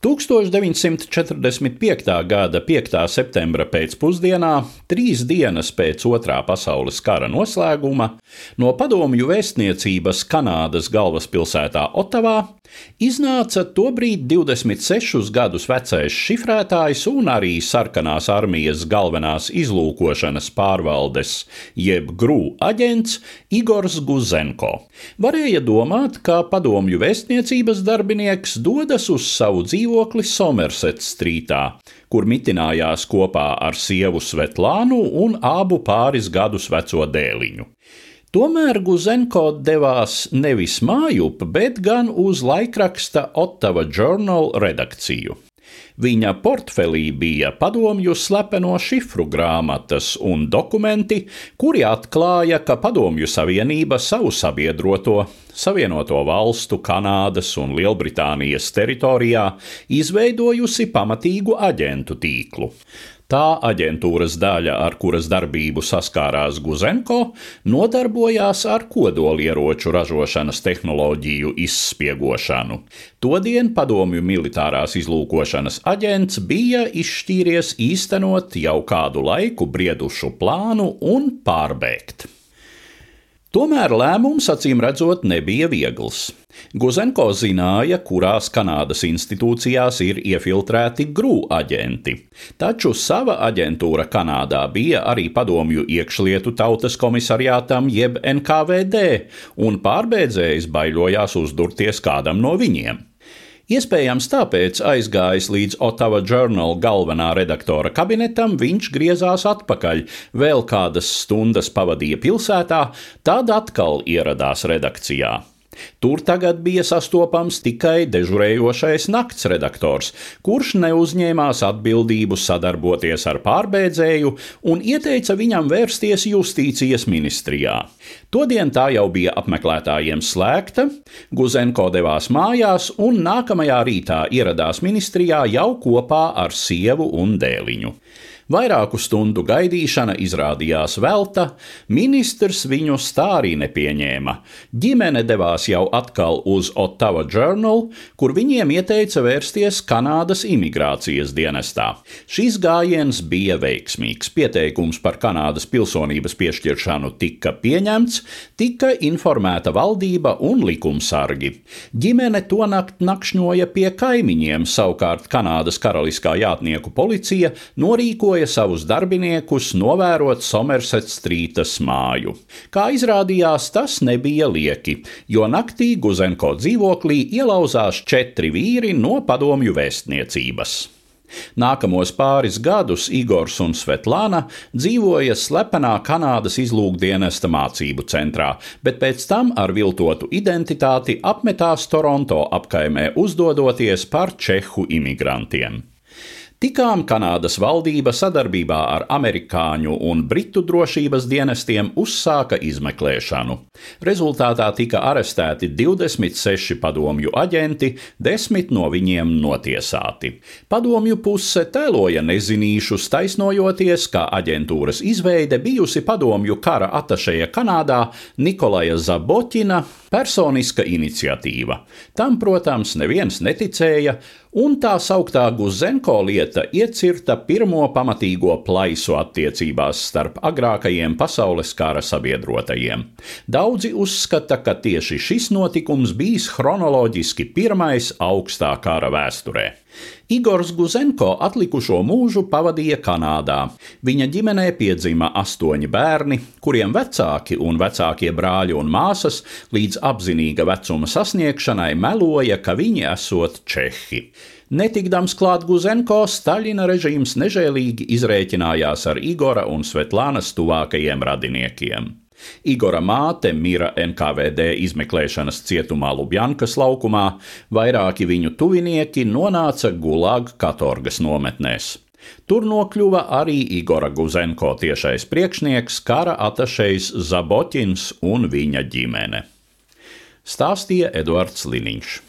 1945. gada 5. septembra pēcpusdienā, trīs dienas pēc Otrā pasaules kara noslēguma, no padomju vēstniecības Kanādas galvaspilsētā Otavā iznāca tobrīd 26 gadus vecais šifrētājs un arī sarkanās armijas galvenās izlūkošanas pārvaldes, jeb grū aģents Igors Guzenko. Varēja domāt, ka padomju vēstniecības darbinieks dodas uz savu dzīvokli Somerset strītā, kur mitinājās kopā ar sievu Svetlānu un abu pāris gadus veco dēliņu. Tomēr Guzenko devās nevis mājup, bet gan uz laikraksta Ottawa Journal redakciju. Viņa portfelī bija padomju slepeno šifru grāmatas un dokumenti, kuri atklāja, ka Padomju Savienība savu sabiedroto Savienoto Valstu, Kanādas un Lielbritānijas teritorijā izveidojusi pamatīgu aģentu tīklu. Tā aģentūras daļa, ar kuras darbību saskārās Guzenko, nodarbojās ar kodolieroču ražošanas tehnoloģiju izspiegošanu. Todien padomju militārās izlūkošanas aģents bija izšķīries īstenot jau kādu laiku briedušu plānu un pārbēgt. Tomēr lēmums, acīm redzot, nebija viegls. Guzenko zināja, kurās Kanādas institūcijās ir iefiltrēti grū aģenti, taču sava aģentūra Kanādā bija arī padomju iekšlietu tautas komisariātam jeb NKVD, un pārbēdzējs baidījās uzdurties kādam no viņiem. Iespējams, tāpēc aizgājis līdz Ottawa Journal galvenā redaktora kabinetam, viņš griezās atpakaļ, vēl kādas stundas pavadīja pilsētā, tad atkal ieradās redakcijā. Tur tagad bija sastopams tikai dežurējošais nakts redaktors, kurš neuzņēmās atbildību sadarboties ar pārbēdzēju un ieteica viņam vērsties justīcijas ministrijā. Todien tā jau bija apmeklētājiem slēgta, Guzenko devās mājās un nākamajā rītā ieradās ministrijā jau kopā ar sievu un dēliņu. Vairāku stundu gaidīšana izrādījās velta, ministrs viņu stārī nepieņēma. Ģimene devās jau atkal uz Ottawa Journal, kur viņiem ieteica vērsties Kanādas imigrācijas dienestā. Šis gājiens bija veiksmīgs. Pieteikums par Kanādas pilsonības piešķiršanu tika pieņemts, tika informēta valdība un likumsargi. Ģimene to nakt nakšņoja pie kaimiņiem, savukārt Kanādas karaliskā jātnieku policija norīkoja aicināja savus darbiniekus novērot Somerset strītas māju. Kā izrādījās, tas nebija lieki, jo naktī Guzenko dzīvoklī ielauzās četri vīri no padomju vēstniecības. Nākamos pāris gadus Igors un Svetlāna dzīvoja slepenā Kanādas izlūkdienesta mācību centrā, bet pēc tam ar viltotu identitāti apmetās Toronto apkaimē, uzdodoties par čehu imigrantiem. Tikām Kanādas valdība sadarbībā ar amerikāņu un britu drošības dienestiem uzsāka izmeklēšanu. Rezultātā tika arestēti 26 padomju aģenti, 10 no viņiem notiesāti. Padomju puse tēloja nezinīšus, taisnojoties, ka aģentūras izveide bijusi padomju kara atašēja Kanādā Nikolaja Zaboķina personiska iniciatīva. Tam, protams, neviens neticēja, un tā sauktā Guzenko lieta iecirta pirmo pamatīgo plaisu attiecībās starp agrākajiem pasaules kara sabiedrotajiem. Daudzi uzskata, ka tieši šis notikums bijis chronoloģiski pirmais augstā kara vēsturē. Igors Guzenko atlikušo mūžu pavadīja Kanādā. Viņa ģimenē piedzima astoņi bērni, kuriem vecāki un vecākie brāļi un māsas līdz apzinīga vecuma sasniegšanai meloja, ka viņi esot čehi. Netikdams klāt Guzenko, Staļina režīms nežēlīgi izrēķinājās ar Igora un Svetlānas tuvākajiem radiniekiem. Igora māte mira NKVD izmeklēšanas cietumā Lubjankas laukumā, vairāki viņu tuvinieki nonāca Gulag katorgas nometnēs. Tur nokļuva arī Igora Guzenko tiešais priekšnieks, kara atašejs Zaboķins un viņa ģimene. Stāstīja Eduards Liniņš.